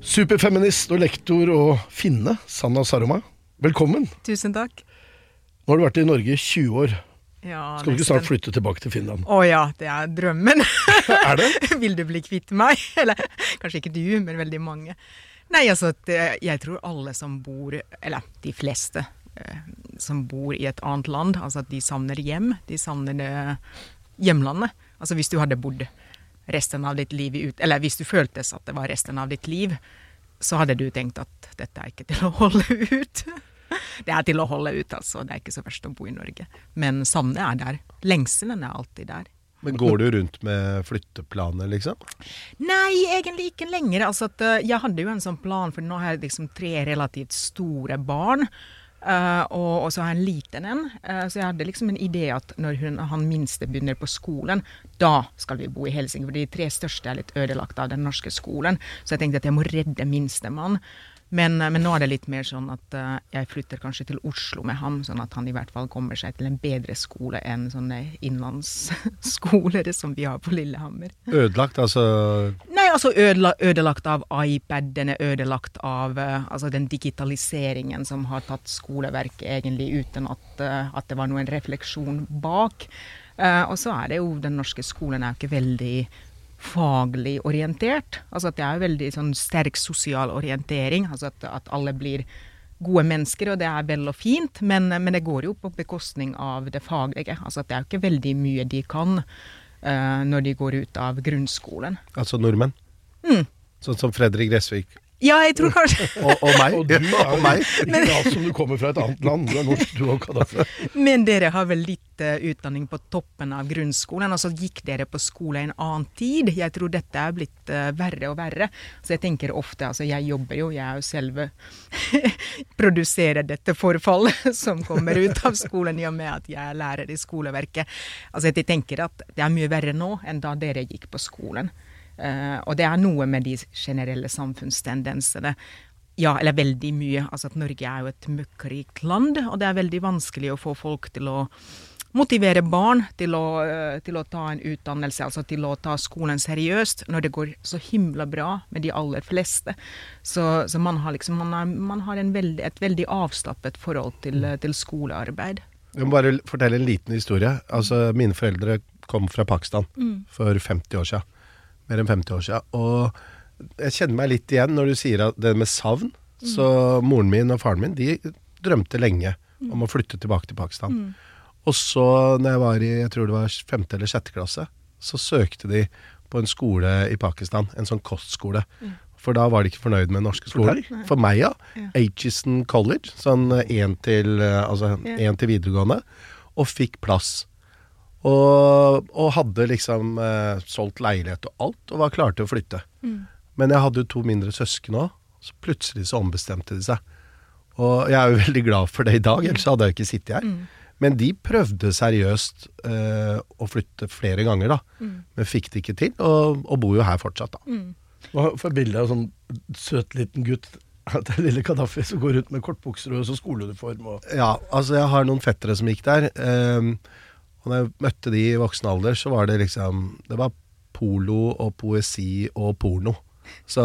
Superfeminist og lektor og finne, Sanna Saroma. Velkommen. Tusen takk. Nå har du vært i Norge i 20 år. Ja, Skal du ikke snart flytte tilbake til Finland? Å ja, det er drømmen. Er det? Vil du bli kvitt meg? Eller kanskje ikke du, men veldig mange. Nei, altså, jeg tror alle som bor, eller de fleste eh, som bor i et annet land, altså at de savner hjem. De savner hjemlandet. Altså hvis du hadde bodd resten av ditt liv i ut... Eller hvis du føltes at det var resten av ditt liv, så hadde du tenkt at dette er ikke til å holde ut. Det er til å holde ut, altså. Det er ikke så verst å bo i Norge. Men savnet er der. Lengselen er alltid der. Men går du rundt med flytteplaner, liksom? Nei, egentlig ikke lenger. Altså at, eh, jeg hadde jo en sånn plan, for nå har jeg liksom tre relativt store barn. Eh, og, og så har jeg en liten en. Uh, så jeg hadde liksom en idé at når hun, han minste begynner på skolen, da skal vi bo i Helsing For de tre største er litt ødelagt av den norske skolen. Så jeg tenkte at jeg må redde minstemann. Men, men nå er det litt mer sånn at uh, jeg flytter kanskje til Oslo med ham, sånn at han i hvert fall kommer seg til en bedre skole enn sånne innlandsskoler som vi har på Lillehammer. Ødelagt, altså Nei, altså ødela, ødelagt av iPad, den er ødelagt av uh, altså den digitaliseringen som har tatt skoleverket egentlig uten at, uh, at det var noen refleksjon bak. Eh, og så er det jo den norske skolen er jo ikke veldig faglig orientert. Altså at det er veldig sånn sterk sosial orientering. Altså at, at alle blir gode mennesker, og det er vel og fint, men, men det går jo på bekostning av det faglige. Altså at det er jo ikke veldig mye de kan uh, når de går ut av grunnskolen. Altså nordmenn. Mm. Sånn som Fredrik Gressvik. Ja, jeg tror kanskje Og, og meg. Og du er og jo meg. Men, som du kommer fra et annet land. Du er norsk, du òg, Kadafi. Men dere har vel litt eh, utdanning på toppen av grunnskolen. Altså gikk dere på skole i en annen tid? Jeg tror dette er blitt eh, verre og verre. Så jeg tenker ofte, altså jeg jobber jo, jeg er jo selve Produserer dette forfallet som kommer ut av skolen i og med at jeg er lærer i skoleverket. Altså jeg tenker at det er mye verre nå enn da dere gikk på skolen. Eh, og det er noe med de generelle samfunnstendensene. Ja, eller veldig mye. Altså at Norge er jo et møkkrikt land, og det er veldig vanskelig å få folk til å motivere barn til å, eh, til å ta en utdannelse, altså til å ta skolen seriøst, når det går så himla bra med de aller fleste. Så, så man har liksom man har, man har en veldig, et veldig avstappet forhold til, til skolearbeid. Jeg må bare fortelle en liten historie. Altså, Mine foreldre kom fra Pakistan for 50 år siden. Mer enn 50 år siden. Og jeg kjenner meg litt igjen når du sier at det med savn. Så moren min og faren min de drømte lenge om å flytte tilbake til Pakistan. Og så, når jeg var i jeg tror det var femte eller sjette klasse, så søkte de på en skole i Pakistan. En sånn kostskole. For da var de ikke fornøyd med den norske For skolen. deg? For meg, ja. Ja. Aitchison College, sånn én til, eh, altså, Ja. en til videregående. Og fikk plass. Og, og hadde liksom eh, solgt leilighet og alt, og var klar til å flytte. Men jeg hadde jo to mindre søsken òg, så plutselig så ombestemte de seg. Og jeg er jo veldig glad for det i dag, ellers hadde jeg jo ikke sittet her. Men de prøvde seriøst eh, å flytte flere ganger, da. Men fikk det ikke til, og, og bor jo her fortsatt, da. Nå får for bildet av sånn søt liten gutt. Det er lille Kadafi som går ut med kortbukser og så skoleuniform. Og Ja, altså jeg har noen fettere som gikk der. ehm, og når jeg møtte de i voksen alder, så var det liksom Det var polo og poesi og porno. Så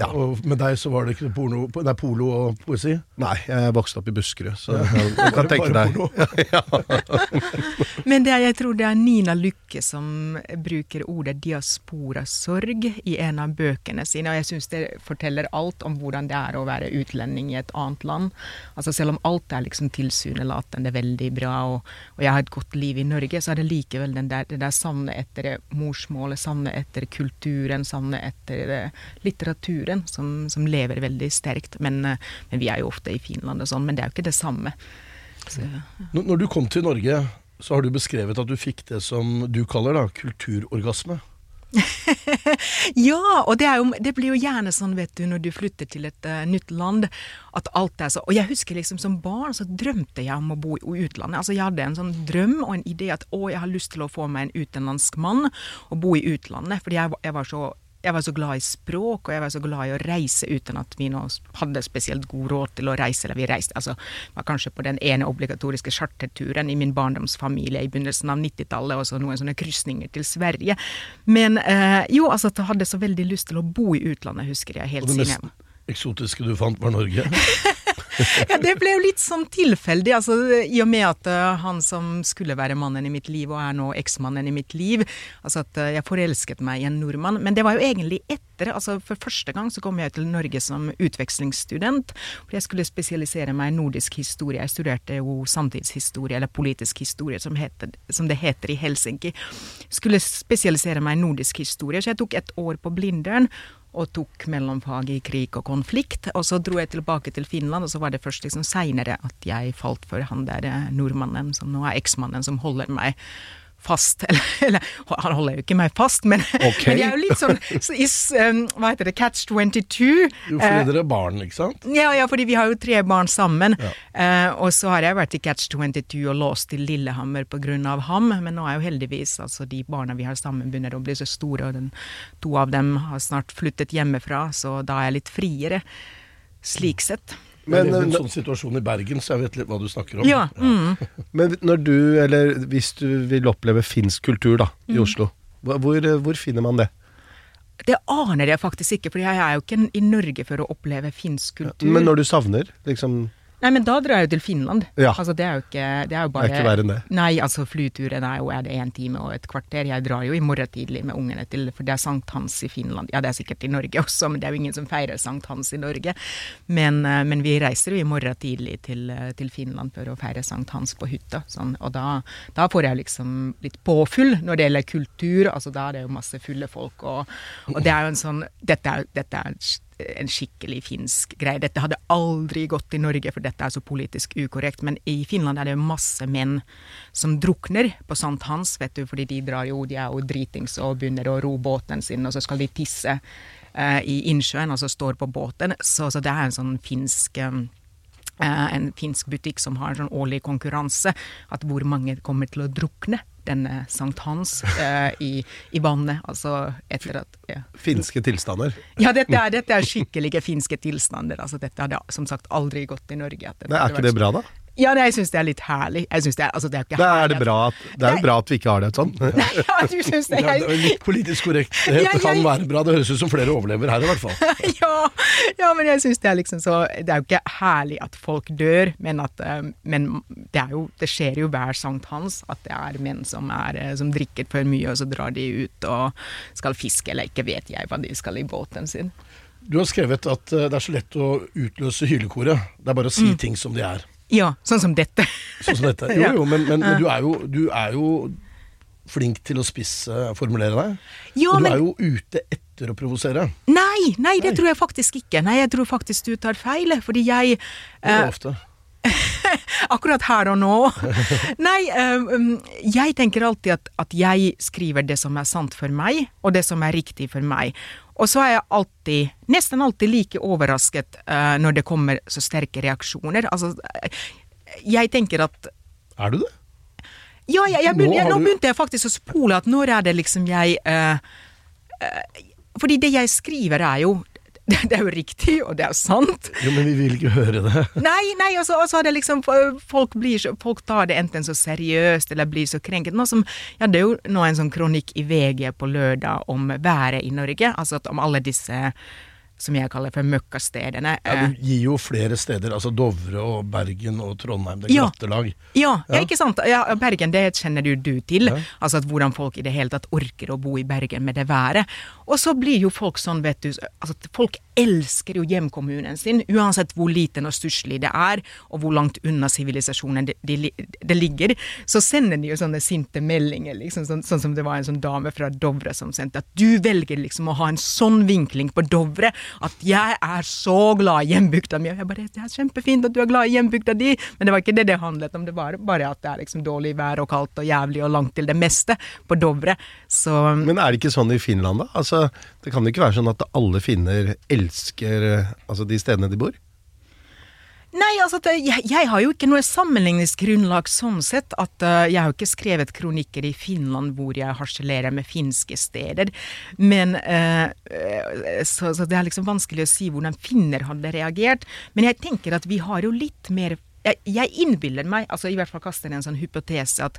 ja. Og med deg så var det ikke porno, nei, polo og poesi. Nei, jeg vokste opp i Buskerud, så du kan tenke deg. porno. Men det er, jeg tror det er Nina Lykke som bruker ordet diasporasorg i en av bøkene sine, og jeg syns det forteller alt om hvordan det er å være utlending i et annet land. Altså Selv om alt er liksom tilsynelatende veldig bra, og, og jeg har et godt liv i Norge, så er det likevel den der, det der savnet etter morsmålet, savnet etter kulturen, savnet etter eh, litteraturen, som, som lever veldig sterkt. Men, eh, men vi er jo ofte i Finland og sånn, men det er jo ikke det samme. Så, Når når du kom til Norge, så har du beskrevet at du fikk det som du kaller da, kulturorgasme. Ja, og det, er jo, det blir jo gjerne sånn, vet du, når du flytter til et uh, nytt land, at alt er så Og jeg husker liksom som barn så drømte jeg om å bo i utlandet. Altså jeg hadde en sånn drøm og en idé at å, jeg har lyst til å få meg en utenlandsk mann og bo i utlandet. Fordi jeg, jeg var så jeg var så glad i språk, og jeg var så glad i å reise uten at vi nå hadde spesielt god råd til å reise. Eller vi reiste altså, var kanskje på den ene obligatoriske charterturen i min barndomsfamilie i begynnelsen av 90-tallet, og så noen sånne krysninger til Sverige. Men eh, jo, altså jeg hadde så veldig lyst til å bo i utlandet, husker jeg helt siden jeg mest eksotiske du fant, var Norge. ja, det ble jo litt sånn tilfeldig, altså, i og med at uh, han som skulle være mannen i mitt liv, og er nå eksmannen i mitt liv, altså at uh, jeg forelsket meg i en nordmann. Men det var jo egentlig etter. altså For første gang så kom jeg til Norge som utvekslingsstudent. For jeg skulle spesialisere meg i nordisk historie. Jeg studerte jo samtidshistorie, eller politisk historie, som, heter, som det heter i Helsinki. Skulle spesialisere meg i nordisk historie, så jeg tok et år på Blindern og tok mellomfag i krig og konflikt. Og så dro jeg tilbake til Finland, og så var det først liksom seinere at jeg falt for han der eh, nordmannen som nå er eksmannen, som holder meg fast. Eller, eller, han holder jo ikke meg fast, men, okay. men jeg er jo litt sånn så is, um, Hva heter det? Catch 22. Jo, fordi dere er barn, ikke sant? Ja, ja, fordi vi har jo tre barn sammen. Ja. Uh, og så har jeg vært i Catch 22 og låst til Lillehammer pga. ham. Men nå er jo heldigvis altså de barna vi har sammen, begynner å bli så store, og den, to av dem har snart flyttet hjemmefra, så da er jeg litt friere. Slik sett. Men, Men, i eh, en sånn situasjon i Bergen, så jeg vet litt hva du snakker om. Ja. Mm. Men når du, eller hvis du vil oppleve finsk kultur da, i Mm. Oslo, hvor, hvor finner man det? Det aner jeg faktisk ikke, for jeg er jo ikke i Norge for å oppleve finsk kultur. Men når du savner, liksom Nei, men da drar jeg jo til Finland. Ja. Altså, det er jo ikke Det er jo bare ikke verre enn det. Nei, altså flyturen er jo er det én time og et kvarter. Jeg drar jo i morgen tidlig med ungene til For det er sankthans i Finland. Ja, det er sikkert i Norge også, men det er jo ingen som feirer sankthans i Norge. Men, eh, men vi reiser jo i morgen tidlig til, eh, til Finland for å feire sankthans på hytta. Sånn, og da, da får jeg liksom litt påfyll når det gjelder kultur. Altså da er det jo masse fulle folk, og, og det er jo en sånn Dette er, dette er en skikkelig finsk greie. Dette hadde aldri gått i Norge, for dette er så politisk ukorrekt. Men i Finland er det masse menn som drukner på sankthans, vet du, fordi de drar jo, de er jo dritings og begynner å ro båten sin, og så skal de tisse eh, i innsjøen, og så står på båten. Så, så det er en sånn finsk eh, en finsk butikk som har sånn årlig konkurranse, at hvor mange kommer til å drukne denne sankthans eh, i, i vannet. Altså etter at ja. finske tilstander. Ja, dette er, dette er skikkelige finske tilstander. Altså, dette hadde som sagt aldri gått i Norge. Nei, er ikke det bra, da? Ja, jeg syns det er litt herlig. Jeg synes det er, altså, det er ikke Da er det bra at, det er jo bra at vi ikke har det sånn. ja, du syns det? Ja, det er litt politisk korrekt. Det Ja, jeg- kan være bra. Det høres ut som flere overlever her, i hvert fall. ja, ja, men jeg syns det er liksom så Det er jo ikke herlig at folk dør, men at eh, Men det er jo Det skjer jo hver sankthans at det er menn som, er, eh, som drikker for mye, og så drar de ut og skal fiske, eller ikke vet jeg hva de skal i båten sin. Du har skrevet at eh, det er så lett å utløse hylekoret. Det er bare å si Mm. ting som de er. Ja, sånn som dette. Sånn som dette. Jo, jo, men, men, men du, er jo, du er jo flink til å spissformulere deg. Ja, og du men- er jo ute etter å provosere. Nei, nei, det tror jeg faktisk ikke. Nei, jeg tror faktisk du tar feil, fordi jeg Det er eh, ofte. Akkurat her og nå. Nei, eh, um, jeg tenker alltid at, at jeg skriver det som er sant for meg, og det som er riktig for meg. Og så er jeg alltid, nesten alltid like overrasket uh, når det kommer så sterke reaksjoner. Altså, eh, jeg tenker at Er du det? ja, jeg, jeg Nå begynte, nå begynte jeg faktisk å spole at når er det liksom jeg uh, uh, Fordi det jeg skriver er jo det, det er jo riktig, og det er sant. Jo, men vi vil ikke høre det. Nei, nei, og så er det liksom folk, blir folk tar det enten så seriøst eller blir så krenket. Nå som, ja, det er jo nå en sånn kronikk i VG på lørdag om været i Norge. Altså om alle disse som jeg kaller for møkkastedene. Ja, eh, du gir jo flere steder, altså Dovre og Bergen og Trondheim. Det er Ja. glatte lag. Ja, ja. Ikke sant. Ja, Bergen, det kjenner du, du til. Altså at hvordan folk i det hele tatt orker å bo i Bergen med det været. Og så blir jo folk sånn, vet du altså Folk elsker jo hjemkommunen sin, uansett hvor liten og stusslig det er, og hvor langt unna sivilisasjonen det, det, det, ligger. Så sender de jo sånne sinte meldinger, liksom, sånn, sånn, som det var en sånn dame fra Dovre som sendte, at du velger liksom å ha en sånn vinkling på Dovre, at jeg er så glad i hjembygda mi. Og jeg bare Det er kjempefint at du er glad i hjembygda di, men det var ikke det det handlet om. Det var bare at det er liksom dårlig vær og kaldt og jævlig og langt til det meste på Dovre. Så Men er det ikke sånn i Finland, da? Altså, det kan jo ikke være sånn at alle finner elsker altså, de stedene de bor? Nei, altså jeg, jeg, har jo ikke noe sammenligningsgrunnlag sånn sett. At uh, Jeg har jo ikke skrevet kronikker i Finland hvor jeg harselerer med finske steder. Men uh, så, så, det er liksom vanskelig å si hvordan finner hadde reagert. Men jeg tenker at vi har jo litt mer jeg, jeg innbiller meg, altså i hvert fall kaster en sånn hypotese, at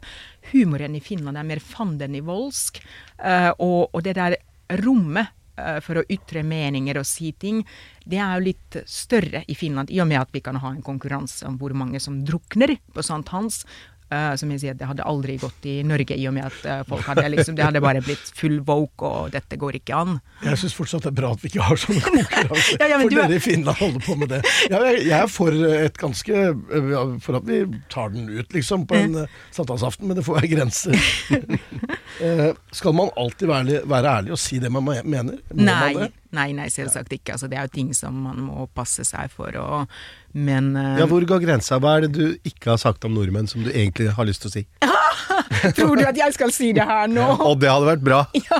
humoren i Finland er mer fandenivoldsk. Uh, og, og det der rommet Eh, for å ytre meninger og si ting, det er jo litt større i Finland, i og med at vi kan ha en konkurranse om hvor mange som drukner på sankthans. Uh, som jeg sier, Det hadde aldri gått i Norge, i og med at uh, folk hadde liksom, det hadde bare blitt full woke, og dette går ikke an. Jeg syns fortsatt det er bra at vi ikke har sånne konkurranser, ja, ja, for dere i Finland holder på med det. Jeg, jeg er for et ganske For at vi tar den ut, liksom, på en uh, sankthansaften, men det får være grenser. skal man alltid være, være, ærlig og si det man mener? Må nei, man nei, nei, selvsagt ikke. Altså, det er jo ting som man må passe seg for. Og, men Ja, Hvor går grensa? Hva er det du ikke har sagt om nordmenn som du egentlig har lyst til å si? Tror du at jeg skal si det her nå? Og det hadde vært bra. ja.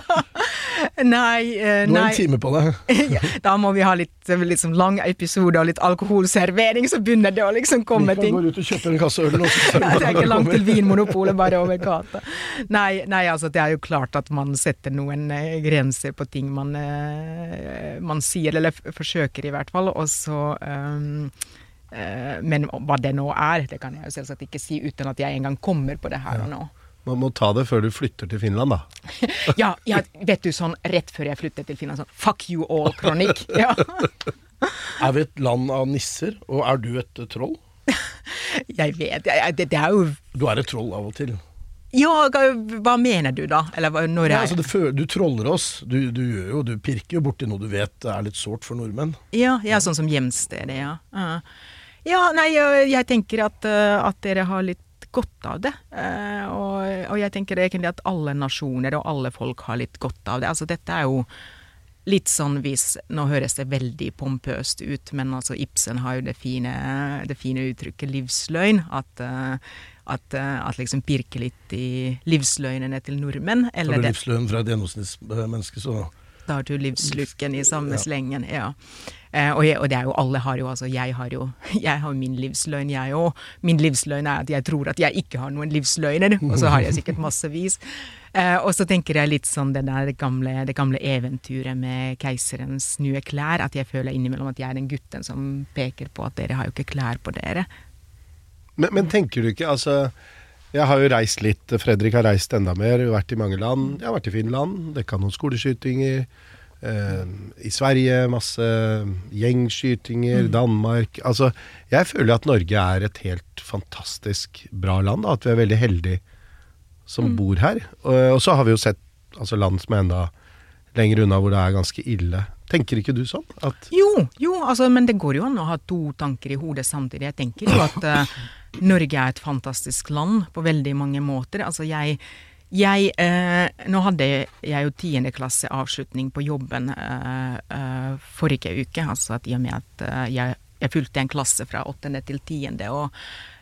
Nei, uh, Du har en time på deg. da må vi ha litt liksom, lang episode og litt alkoholservering, så begynner det å liksom komme ting. Vi kan gå ut og kjøpe en kasse øl nå. det er ikke langt til Vinmonopolet, bare over gata. Nei, nei, altså det er jo klart at man setter noen uh, grenser på ting man, uh, man sier, eller forsøker i hvert fall, og så um, men hva det nå er, det kan jeg jo selvsagt ikke si uten at jeg engang kommer på det her og nå. Man må ta det før du flytter til Finland, da. ja, ja, vet du sånn rett før jeg flyttet til Finland, sånn fuck you all-kronikk. Ja. er vi et land av nisser, og er du et troll? jeg vet jeg, det, det, er jo Du er et troll av og til. Ja, hva mener du da? Eller når ja, altså, det, Du troller oss. Du, du, gjør jo, du pirker jo borti noe du vet er litt sårt for nordmenn. Ja, ja sånn som hjemstedet, ja. Uh. Ja, nei, jeg tenker at, eh, at, dere har litt godt av det. Uh, og, og, jeg tenker egentlig at alle nasjoner og alle folk har litt godt av det. Altså dette er jo litt sånn hvis Nå høres det veldig pompøst ut, men altså Ibsen har jo det fine, det fine uttrykket livsløgn. At, uh, at, at, liksom pirke litt i livsløgnene til nordmenn. Eller Tar du livsløgn fra et gjennomsnittsmenneske, så Da har du livslukken i samme ja. slengen, ja. Eh, og, jeg, og, det er jo alle har jo altså Jeg har jo jeg har min livsløgn, jeg òg. Min livsløgn er at jeg tror at jeg ikke har noen livsløgner, og så har jeg sikkert massevis. Eh, og så tenker jeg litt sånn det der gamle, det gamle eventyret med keiserens nye klær, at jeg føler innimellom at jeg er den gutten som peker på at dere har jo ikke klær på dere. Men, men tenker du ikke, altså jeg har jo reist litt. Fredrik har reist enda mer. Vært i mange land. Jeg har vært i Finland, dekka noen skoleskytinger. Uh, I Sverige masse gjengskytinger, mm. Danmark Altså, jeg føler at Norge er et helt fantastisk bra land. Da, at vi er veldig heldige som mm. bor her. Og, og, så har vi jo sett altså, land som er enda lenger unna, hvor det er ganske ille. Tenker ikke du sånn? Jo, jo, altså, men det går jo an å ha to tanker i hodet samtidig. Jeg tenker jo at uh, Norge er et fantastisk land på veldig mange måter. Altså, jeg jeg, eh, nå hadde jeg jo tiendeklasseavslutning på jobben eh, eh, forrige uke. Altså at i og med at eh, jeg, jeg fulgte en klasse fra åttende til tiende. og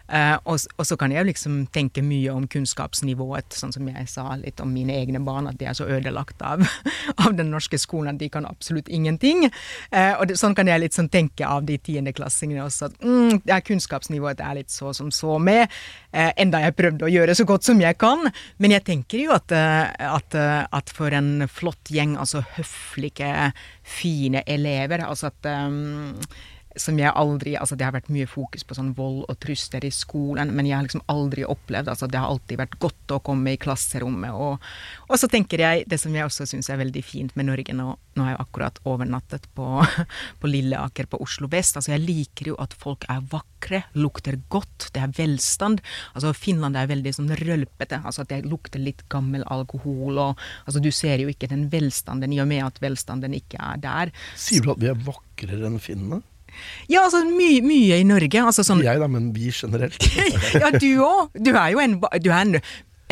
Uh, og, og, så kan jeg liksom tenke mye om kunnskapsnivået, sånn som jeg sa litt om mine egne barn, at de er så ødelagt av, av den norske skolen at de kan absolutt ingenting. Uh, og det, sånn kan jeg litt sånn tenke av de tiendeklassingene også, at mm, ja, kunnskapsnivået er litt så som så med. Uh, enda jeg prøvde å gjøre så godt som jeg kan. Men jeg tenker jo at, at, at for en flott gjeng, altså høflige, fine elever, altså at um, som jeg aldri Altså det har vært mye fokus på sånn vold og trusler i skolen, men jeg har liksom aldri opplevd Altså det har alltid vært godt å komme i klasserommet. Og, og så tenker jeg, det som jeg også syns er veldig fint med Norge nå, nå har jeg akkurat overnattet på, på Lilleaker på Oslo vest. Altså jeg liker jo at folk er vakre, lukter godt, det er velstand. Altså Finland er veldig sånn rølpete, altså at det lukter litt gammel alkohol og Altså du ser jo ikke den velstanden i og med at velstanden ikke er der. Sier du at vi er vakrere enn finnene? Ja, altså mye, mye i Norge. Altså, sånn, jeg da, men vi generelt. ja, du òg. Du er jo en, du er en,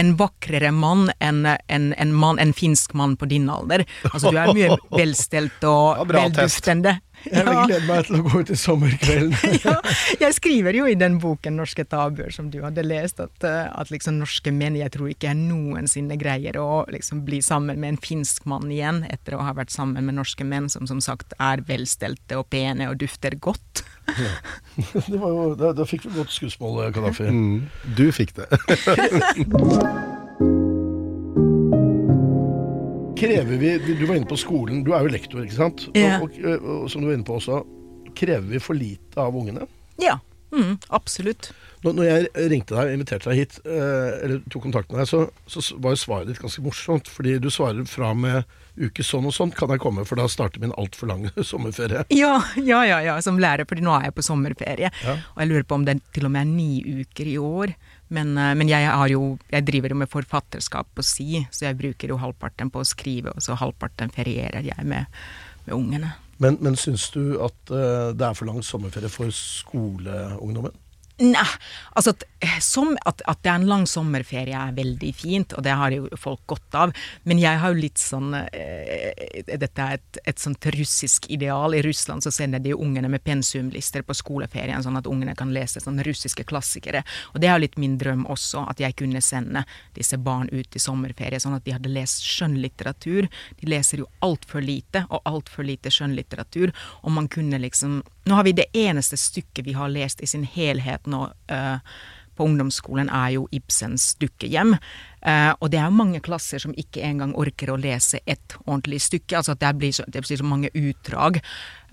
en vakrere mann enn en, en, en finsk mann på din alder. Altså, du er mye velstelt og ja, velduftende. Jeg vil glede meg til å gå ut i sommerkvelden. ja, jeg skriver jo i den boken 'Norske tabuer' som du hadde lest, at, eh, at liksom norske menn jeg tror ikke jeg noensinne greier å liksom bli sammen med en finsk mann igjen, etter å ha vært sammen med norske menn som som sagt er velstelte og pene og dufter godt. ja. jo, da, da, fikk vi godt skussmål, Kadafi. Mm, du fikk det. Krever vi Du var inne på skolen, du er jo lektor, ikke sant? Ja. Og, og, og, som du var inne på også, krever vi for lite av ungene? Ja, mm, absolutt. Når, når, jeg ringte deg og inviterte deg hit, eh, eller tok kontakt med deg, så, så, var jo svaret ditt ganske morsomt. Fordi du svarer fra med uke sånn og sånn kan jeg komme, for da starter min altfor lange sommerferie. Ja, ja, ja, ja, som lærer, fordi nå er jeg på sommerferie. Ja. Og jeg lurer på om det til og med er ni uker i år. Men, eh, men jeg, jo, jeg, driver jo med forfatterskap på si, så jeg bruker jo halvparten på å skrive, og så halvparten ferierer jeg med, med ungene. Men, men syns du at uh, det er for lang sommerferie for skoleungdommen? Nei, altså at, eh, som, at, at, det er en lang sommerferie er veldig fint, og det har jo folk godt av. Men jeg har jo litt sånn eh, Dette er et, et, sånt russisk ideal. I Russland så sender de ungene med pensumlister på skoleferien, sånn at ungene kan lese sånne russiske klassikere. Og det er jo litt min drøm også, at jeg kunne sende disse barn ut i sommerferie, sånn at de hadde lest skjønnlitteratur. De leser jo altfor lite, og altfor lite skjønnlitteratur. Og man kunne liksom Nå har vi det eneste stykket vi har lest i sin helhet nå uh, på ungdomsskolen, er jo Ibsens dukkehjem. Uh, og det er jo mange klasser som ikke engang orker å lese ett ordentlig stykke. altså at Det blir så, det blir så mange utdrag.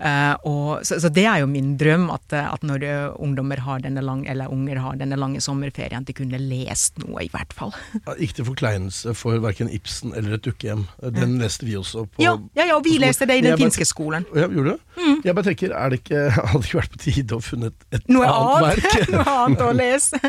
Uh, og, så, så, det er jo min drøm, at, at når ungdommer har denne lang, eller unger har denne lange sommerferien, at de kunne lest noe, i hvert fall. ikke til forkleinelse for verken Ibsen eller Et dukkehjem. Den leste vi også på Ja, ja, ja og vi leste det i den finske skolen. Ja, gjorde du? Jeg bare tenker, er det ikke, hadde det ikke vært på tide å funnet et noe annet, verk? noe annet å lese.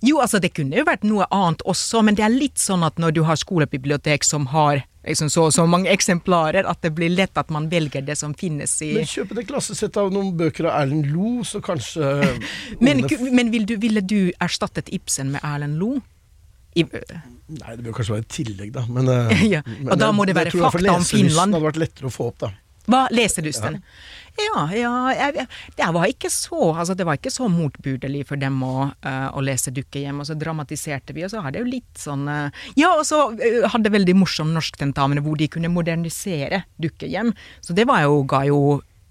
jo, altså det kunne jo vært noe annet også, men det er litt sånn at når du har skolebibliotek som har liksom så, så mange eksemplarer at det blir lett at man velger det som finnes i Men kjøp et klassesett av noen bøker av Erlend Lo, så kanskje Men, men vil du, ville du erstattet Ibsen med Erlend Lo? I, Nei, det bør kanskje være et tillegg, da. Men, ja, og da må det være fakta om Finland. Det hadde vært lettere å få opp, da. Hva Leselysten? Ja. Ja, jeg, det var ikke så altså det var ikke så motbudelig for dem å, uh, å lese 'Dukkehjem', og så dramatiserte vi, og så hadde det jo litt sånn uh, Ja, og så uh, hadde veldig morsom norsktentamen hvor de kunne modernisere 'Dukkehjem'. Så det var jo, ga jo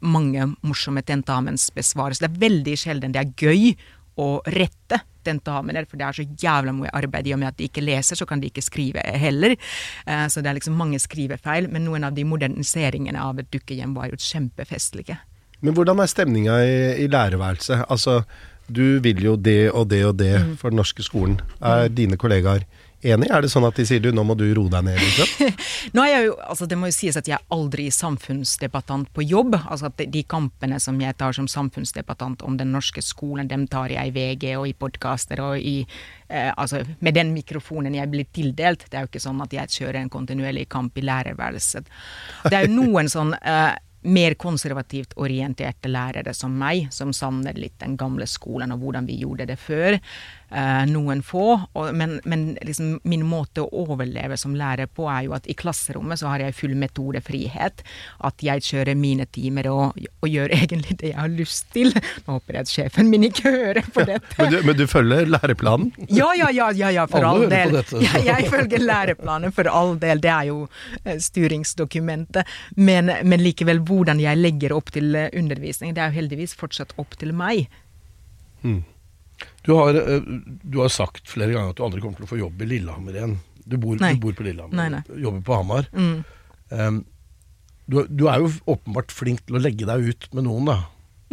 mange morsomme tentamensbesvarelser. Det er veldig sjelden det er gøy å rette tentamener, for det er så jævla mye arbeid. I og med at de ikke leser, så kan de ikke skrive heller. Uh, så det er liksom mange skrivefeil. Men noen av de moderniseringene av et dukkehjem var jo kjempefestlige. Men hvordan er stemninga i, i lærerværelset? Altså, du vil jo det og det og det mm. for den norske skolen. Er mm. dine kollegaer enig? Er det sånn at de sier du, nå må du roe deg ned? Liksom? nå er jeg jo, altså Det må jo sies at jeg er aldri samfunnsdebattant på jobb. altså at De kampene som jeg tar som samfunnsdebattant om den norske skolen, dem tar jeg i VG og i podkaster og i eh, altså Med den mikrofonen jeg blir tildelt. Det er jo ikke sånn at jeg kjører en kontinuerlig kamp i lærerværelset. Det er jo noen sånn eh, mer konservativt orienterte lærere som meg, som savner litt den gamle skolen og hvordan vi gjorde det før eh, noen få. Og, men, men liksom min måte å overleve som lærer på er jo at i klasserommet så har jeg full metodefrihet. At jeg kjører mine timer og, og gjør egentlig det jeg har lyst til. Nå håper jeg at sjefen min ikke hører på dette. men, du, men, du, følger læreplanen? Ja, ja, ja, ja, ja for Alle all del. Ja, jeg følger læreplanen for all del. Det er jo uh, styringsdokumentet. Men, men likevel hvordan jeg legger opp til uh, undervisning, det er jo heldigvis fortsatt opp til meg. Hmm. Du har, eh, du har, sagt flere ganger at du aldri kommer til å få jobb i Lillehammer igjen. Du bor, du bor på Lillehammer, nei, nei. jobber på Hamar. Mm. Um, du, du, er jo åpenbart flink til å legge deg ut med noen, da.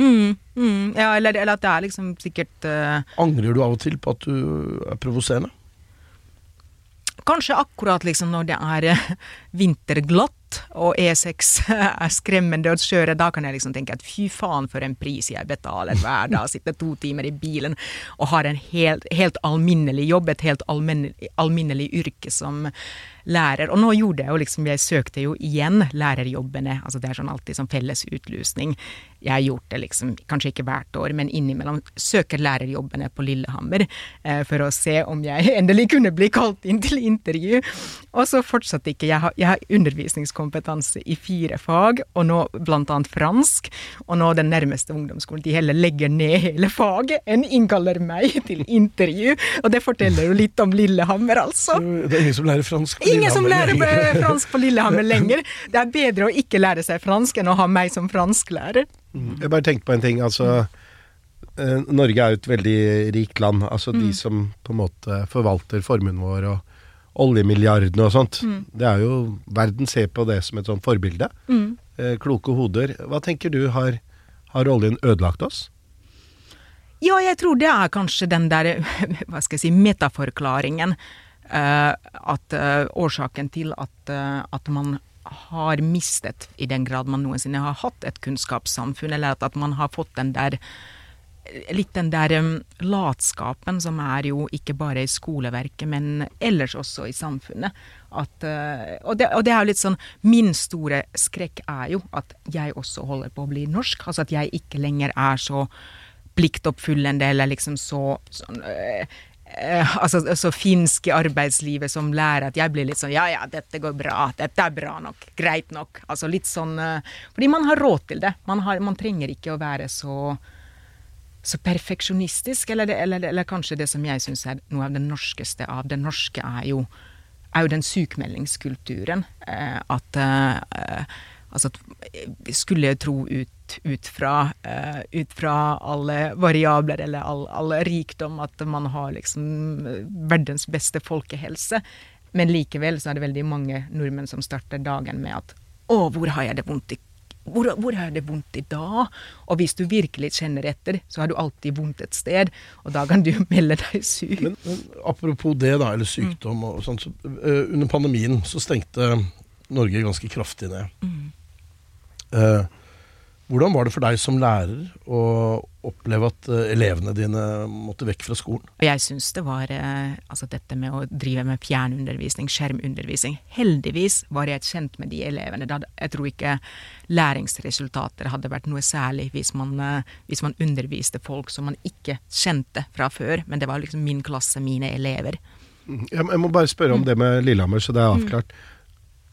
Mm, mm, ja, eller, eller, at det er liksom sikkert uh, Angrer du av og til på at du er provoserende? Kanskje akkurat liksom når det er uh, og E6 er skremmende å kjøre, da kan jeg liksom tenke at fy faen for en pris jeg betaler hver dag. Sitter to timer i bilen og har en helt, helt alminnelig jobb, et helt alminnelig yrke som lærer. Og nå gjorde jeg jo liksom, jeg søkte jo igjen lærerjobbene. altså Det er sånn alltid sånn felles utlysning. Jeg har gjort det liksom, kanskje ikke hvert år, men innimellom søker lærerjobbene på Lillehammer eh, for å se om jeg endelig kunne bli kalt inn til intervju. Og så fortsatte ikke. Jeg har, jeg har undervisningskompetanse i fire fag, og nå blant annet fransk. Og nå den nærmeste ungdomsskolen, de heller legger ned hele faget enn innkaller meg til intervju. Og det forteller jo litt om Lillehammer, altså. Det er ingen som lærer fransk? Ingen som lærer fransk på Lillehammer lenger. Det er bedre å ikke lære seg fransk enn å ha meg som fransklærer. Mm. Jeg bare tenkte på en ting. altså eh, Norge er jo et veldig rikt land. Altså mm. de som på en måte forvalter formuen vår og oljemilliardene og sånt. Mm. Det er jo Verden ser på det som et sånt forbilde. Mm. Eh, kloke hoder. Hva tenker du, har, har oljen ødelagt oss? Ja, jeg tror det er kanskje den der, hva skal jeg si, metaforklaringen. Uh, at uh, årsaken til at, uh, at man har mistet, i den grad man noensinne har hatt et kunnskapssamfunn, eller at, at man har fått den der Litt den der um, latskapen som er jo ikke bare i skoleverket, men ellers også i samfunnet. At, uh, og, det, og, det, er jo litt sånn Min store skrekk er jo at jeg også holder på å bli norsk. Altså at jeg ikke lenger er så pliktoppfyllende eller liksom så sånn, uh, eh, altså, altså finsk i arbeidslivet som lærer at jeg blir litt sånn ja ja, dette går bra, dette er bra nok, greit nok. Altså litt sånn eh, Fordi man har råd til det. Man, har, man trenger ikke å være så så perfeksjonistisk, eller, eller, eller, kanskje det som jeg syns er noe av det norskeste av det norske, er jo, er jo den sykmeldingskulturen. Eh, at eh, Altså, skulle jeg tro ut, ut, fra, uh, ut, fra, alle variabler eller all, all, rikdom at man har liksom eh, verdens beste folkehelse. Men likevel så er det veldig mange nordmenn som starter dagen med at å, hvor har jeg det vondt i hvor, hvor har jeg det vondt i dag? Og hvis du virkelig kjenner etter, så har du alltid vondt et sted, og da kan du melde deg syk. Men, men apropos det, da, eller sykdom og sånt. Så, uh, under pandemien så stengte Norge ganske kraftig ned. Mm. Eh, hvordan var det for deg som lærer å oppleve at eh, elevene dine måtte vekk fra skolen? Jeg syns det var eh, altså dette med å drive med fjernundervisning, skjermundervisning. Heldigvis var jeg kjent med de elevene. Jeg tror ikke læringsresultater hadde vært noe særlig hvis man, hvis man underviste folk som man ikke kjente fra før. Men det var liksom min klasse, mine elever. Jeg må bare spørre om mm. det med Lillehammer, så det er avklart. Mm.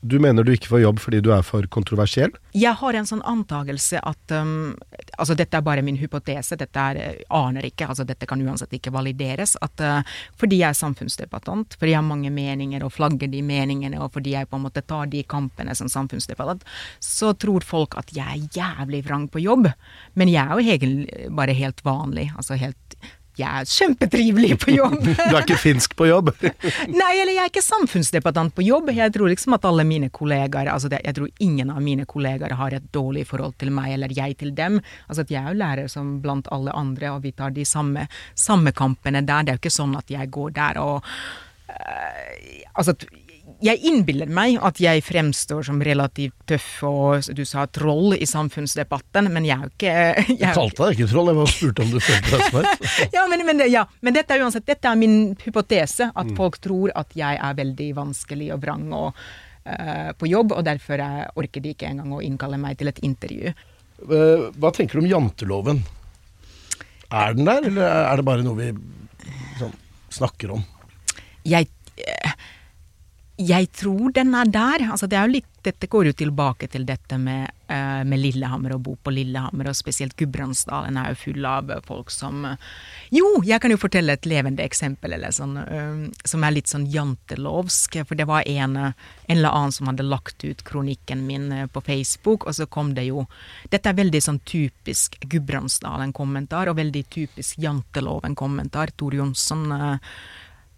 Du mener du ikke får jobb fordi du er for kontroversiell? Jeg har en sånn antakelse at um, Altså, dette er bare min hypotese, dette er, eh, aner ikke, altså dette kan uansett ikke valideres. At uh, fordi jeg er samfunnsdebattant, fordi jeg har mange meninger og flagger de meningene, og fordi jeg på en måte tar de kampene som samfunnsdebattant, så tror folk at jeg er jævlig vrang på jobb. Men jeg er jo egentlig bare helt vanlig, altså helt jeg er kjempetrivelig på jobb. du er ikke finsk på jobb? Nei, eller jeg er ikke samfunnsdebattant på jobb. Jeg tror liksom at alle mine kollegaer, altså det, jeg tror ingen av mine kollegaer har et dårlig forhold til meg, eller jeg til dem. Altså at jeg er jo lærer som blant alle andre, og vi tar de samme, samme kampene der. Det er jo ikke sånn at jeg går der og uh, Altså jeg innbiller meg at jeg fremstår som relativt tøff og du sa troll i samfunnsdebatten, men jeg er jo ikke Jeg, jeg kalte deg ikke troll, jeg bare spurte om du følte deg smart. ja, men, men, ja, men, dette er uansett dette er min hypotese, at mm. folk tror at jeg er veldig vanskelig og vrang og, uh, på jobb, og derfor orker de ikke engang å innkalle meg til et intervju. Uh, hva tenker du om janteloven? Er den der, eller er det bare noe vi sånn, snakker om? Jeg uh, jeg tror den er der. Altså det er jo litt, dette går jo tilbake til dette med, uh, med Lillehammer og bo på Lillehammer, og spesielt Gudbrandsdalen er jo full av folk som uh, Jo, jeg kan jo fortelle et levende eksempel eller sånn, uh, som er litt sånn jantelovsk. For det var en, en eller annen som hadde lagt ut kronikken min på Facebook, og så kom det jo Dette er veldig sånn typisk Gudbrandsdalen-kommentar, og veldig typisk janteloven-kommentar. Tor Jonsson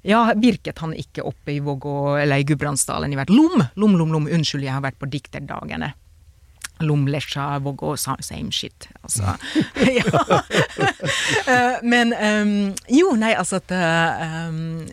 ja, virket han ikke oppe i Vågå, eller i Gudbrandsdalen i hvert Lom, lom, lom, lom, unnskyld, jeg har vært på dikterdagene. Lomlesja, Vågå, same shit. Altså. ja. Eh, men um, Jo, nei, altså at um,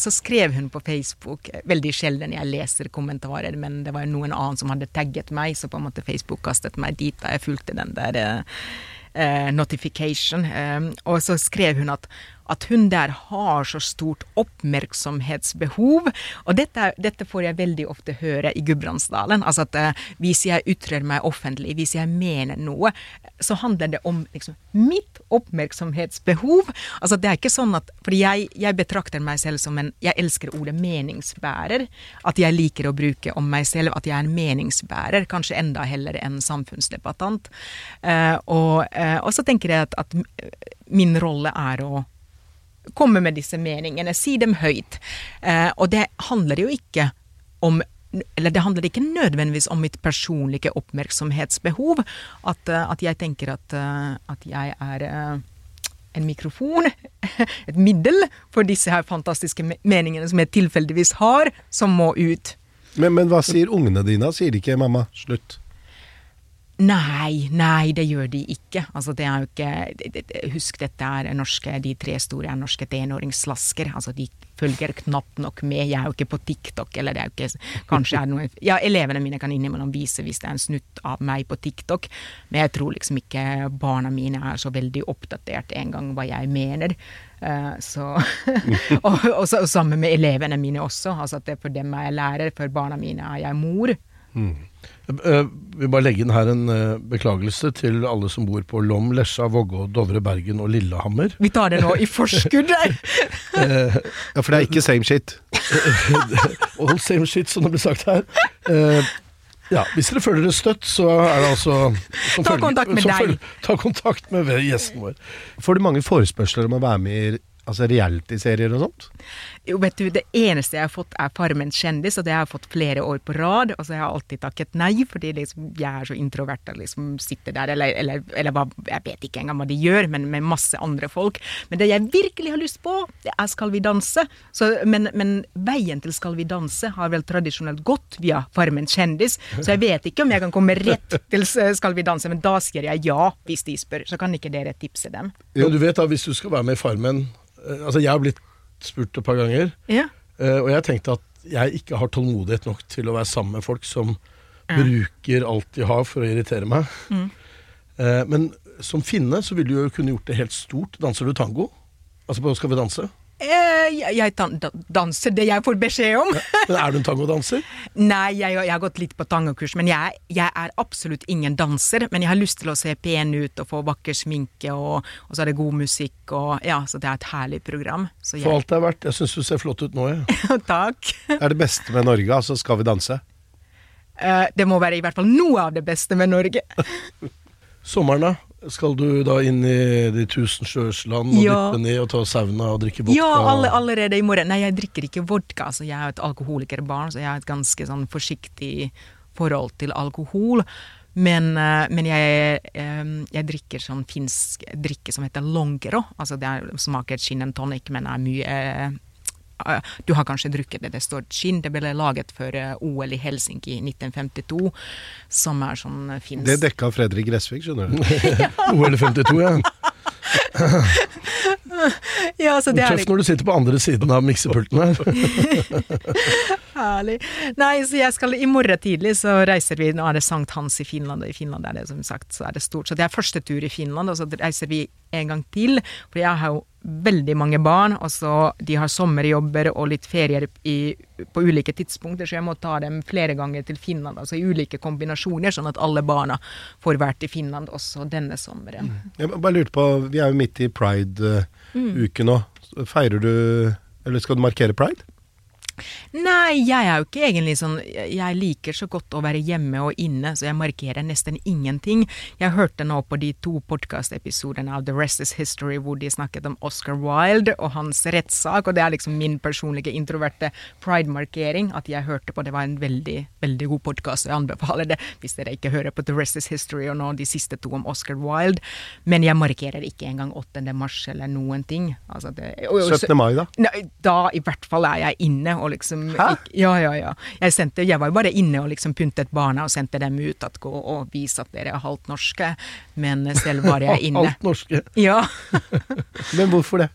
Så skrev hun på Facebook Veldig sjelden jeg leser kommentarer, men det var noen annen som hadde tagget meg, så på en måte Facebook kastet meg dit da jeg fulgte den der uh, notification. Um, og så skrev hun at at hun der har så stort oppmerksomhetsbehov. Og dette, dette får jeg veldig ofte høre i Gudbrandsdalen. Altså at uh, hvis jeg ytrer meg offentlig, hvis jeg mener noe, så handler det om liksom, mitt oppmerksomhetsbehov. Altså det er ikke sånn at For jeg, jeg, betrakter meg selv som en Jeg elsker ordet meningsbærer. At jeg liker å bruke om meg selv at jeg er en meningsbærer. Kanskje enda heller en samfunnsdebattant. Uh, og, uh, og, så tenker jeg at, at min rolle er å komme med disse meningene, si dem høyt. Eh, og det handler jo ikke om eller det handler ikke nødvendigvis om mitt personlige oppmerksomhetsbehov. At, eh, at jeg tenker at, eh, at, jeg er eh, en mikrofon, et middel, for disse her fantastiske meningene som jeg tilfeldigvis har, som må ut. Men, men hva sier ungene dine? Sier de ikke 'mamma, slutt'? Nei, nei, det gjør de ikke. Altså, det er jo ikke Husk, dette er norske, de tre store er norske tenåringsslasker. Altså, de følger knapt nok med. Jeg er jo ikke på TikTok, eller det er jo ikke Kanskje er det noe Ja, elevene mine kan innimellom vise hvis det er en snutt av meg på TikTok, men jeg tror liksom ikke barna mine er så veldig oppdatert engang hva jeg mener. Uh, så og, og, og, sammen med elevene mine også. Altså at det for dem er jeg lærer, for barna mine er jeg mor. Mm. Uh, vil bare legge inn her en uh, beklagelse til alle som bor på Lom, Lesja, Vågå, Dovre, Bergen og Lillehammer. Vi tar det nå i forskudd uh, ja, for det er ikke same shit. All same shit, som det blir sagt her. ja, Hvis dere føler dere støtt, så er det altså Ta kontakt med deg. Følger, ta kontakt med gjesten vår. Får du mange forespørsler om å være med i altså realityserier og sånt? Jo, vet du, det eneste jeg har fått er Farmen kjendis, og det har jeg fått flere år på rad. Og så har jeg alltid takket nei, fordi liksom, jeg er så introvert og liksom sitter der, eller, eller, eller hva, jeg vet ikke engang hva de gjør, men med masse andre folk. Men det jeg virkelig har lyst på, det er Skal vi danse. Så, men, men, veien til Skal vi danse har vel tradisjonelt gått via Farmen kjendis, så jeg vet ikke om jeg kan komme rett til Skal vi danse, men da sier jeg ja hvis de spør. Så kan ikke dere tipse dem. Ja, du vet da, hvis du skal være med i Farmen Eh, altså, jeg har blitt spurt et par ganger, ja. Eh, og jeg tenkte at jeg ikke har tålmodighet nok til å være sammen med folk som ja. bruker alt de har for å irritere meg. Mm. Eh, men som finne så ville du jo kunne gjort det helt stort. Danser du tango? Altså på Skal vi danse? Eh, jeg, jeg danser det jeg får beskjed om. men Er du en tangodanser? Nei, jeg, jeg, har gått litt på tangokurs. Men jeg, jeg, er absolutt ingen danser. Men jeg har lyst til å se pen ut og få vakker sminke, og, og så er det god musikk. Og, ja, så det er et herlig program. For alt det er verdt. Jeg syns du ser flott ut nå, jeg. Ja. Takk. er det beste med Norge, altså Skal vi danse? Uh, det må være i hvert fall noe av det beste med Norge. Sommeren, da? Skal du da inn i de tusen sjøers land og ja. dyppe ned og ta sauna og drikke vodka? Ja, alle, allerede i morgen. Nei, jeg drikker ikke vodka. Altså, jeg er et alkoholikerbarn, så jeg har et ganske sånn forsiktig forhold til alkohol. Men, eh, men jeg, eh, jeg, drikker sånn finsk drikke som heter longero. Altså det er, smaker gin and tonic, men er mye Eh, du har kanskje drukket det. Det står gin. Det ble laget for eh, OL i Helsinki i 1952, som er sånn eh, finsk Det dekka Fredrik Gressvik, skjønner du. OL i 52, ja. ja, så det er Tøft når du sitter på andre siden av miksepulten her. Herlig. Nei, så jeg skal i morgen tidlig så reiser vi Nå er det Sankt Hans i Finland, og i Finland er det som sagt så er det stort. Så det er første tur i Finland, og så reiser vi en gang til. For jeg har jo veldig mange barn, og så de har sommerjobber og litt ferier i, på ulike tidspunkter, så jeg må ta dem flere ganger til Finland, altså i ulike kombinasjoner, sånn at alle barna får vært i Finland også denne sommeren. Mm. Jeg bare lurte på, vi er jo midt i pride-uke nå. Feirer du, eller skal du markere pride? Nei, jeg er jo ikke egentlig sånn Jeg liker så godt å være hjemme og inne, så jeg markerer nesten ingenting. Jeg hørte nå på de to podkastepisodene av The Rest Is History hvor de snakket om Oscar Wilde og hans rettssak, og det er liksom min personlige introverte pride-markering at jeg hørte på. Det var en veldig, veldig god podkast, og jeg anbefaler det hvis dere ikke hører på The Rest Is History og nå de siste to om Oscar Wilde. Men jeg markerer ikke engang 8. mars eller noen ting. Altså det, og, og, 17. mai, da? Da i hvert fall er jeg inne og liksom Hæ? ja, ja, ja. Jeg, sendte, jeg var jo bare inne og liksom pyntet barna og sendte dem ut at gå og vise at dere er halvt norske, men selv var jeg inne. halvt norske? Ja. men hvorfor det?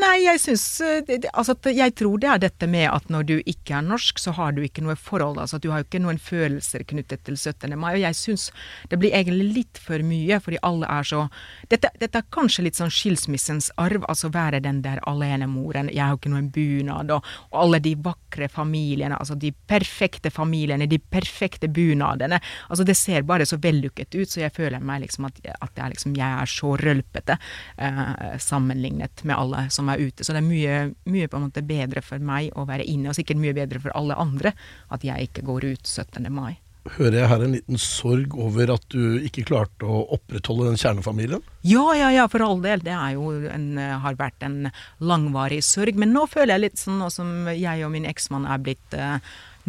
Nei, jeg syns eh, Altså, jeg tror det er dette med at når du ikke er norsk, så har du ikke noe forhold. Altså, du har jo ikke noen følelser knyttet til 17. mai. Og jeg syns det blir egentlig litt for mye, fordi alle er så Dette, dette er kanskje litt sånn skilsmissens arv, altså være den der alenemoren. Jeg har ikke noen bunad, og, og, alle de vakre familiene, altså de perfekte familiene, de perfekte bunadene. Altså, det ser bare så vellykket ut, så jeg føler meg liksom at, at jeg, liksom, jeg er så rølpete eh, sammenlignet med alle som som er ute. Så det er mye, mye på en måte bedre for meg å være inne, og sikkert mye bedre for alle andre at jeg ikke går ut 17. mai. Hører jeg her en liten sorg over at du ikke klarte å opprettholde den kjernefamilien? Ja, ja, ja, for all del. Det er en, har vært en langvarig sorg. Men nå føler jeg litt sånn, nå som jeg og min eksmann er blitt uh,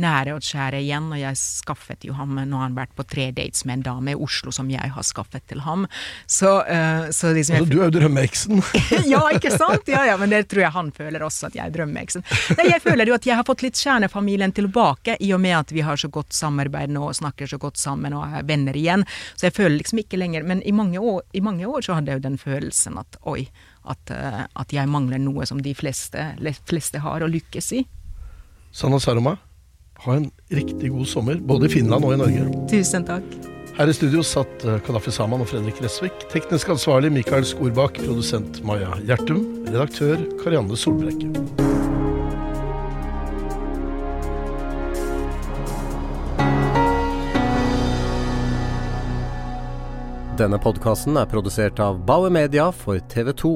nære og kjære igjen. Og jeg skaffet jo ham Nå har han vært på tre dates med en dame i Oslo som jeg har skaffet til ham. Så, uh, så liksom altså, Du er jo drømmeeksen. ja, ikke sant? Ja, ja, men det tror jeg han føler også, at jeg er drømmeeksen. Nei, jeg føler jo at jeg har fått litt kjernefamilien tilbake, i og med at vi har så godt samarbeid nå og snakker så godt sammen og er venner igjen. Så jeg føler liksom ikke lenger Men i mange år, i mange år så hadde jeg jo den følelsen at oi, at, uh, at jeg mangler noe som de fleste, fleste har å lykkes i. Sanna Saroma, ha en riktig god sommer, både i Finland og i Norge. Tusen takk. Her i studio satt eh, Kadafi Saman og Fredrik Resvik. Teknisk ansvarlig Mikael Skorbakk. Produsent Maja Gjertum. Redaktør Karianne Solbrekke. Denne podkasten er produsert av Bauer Media for TV 2.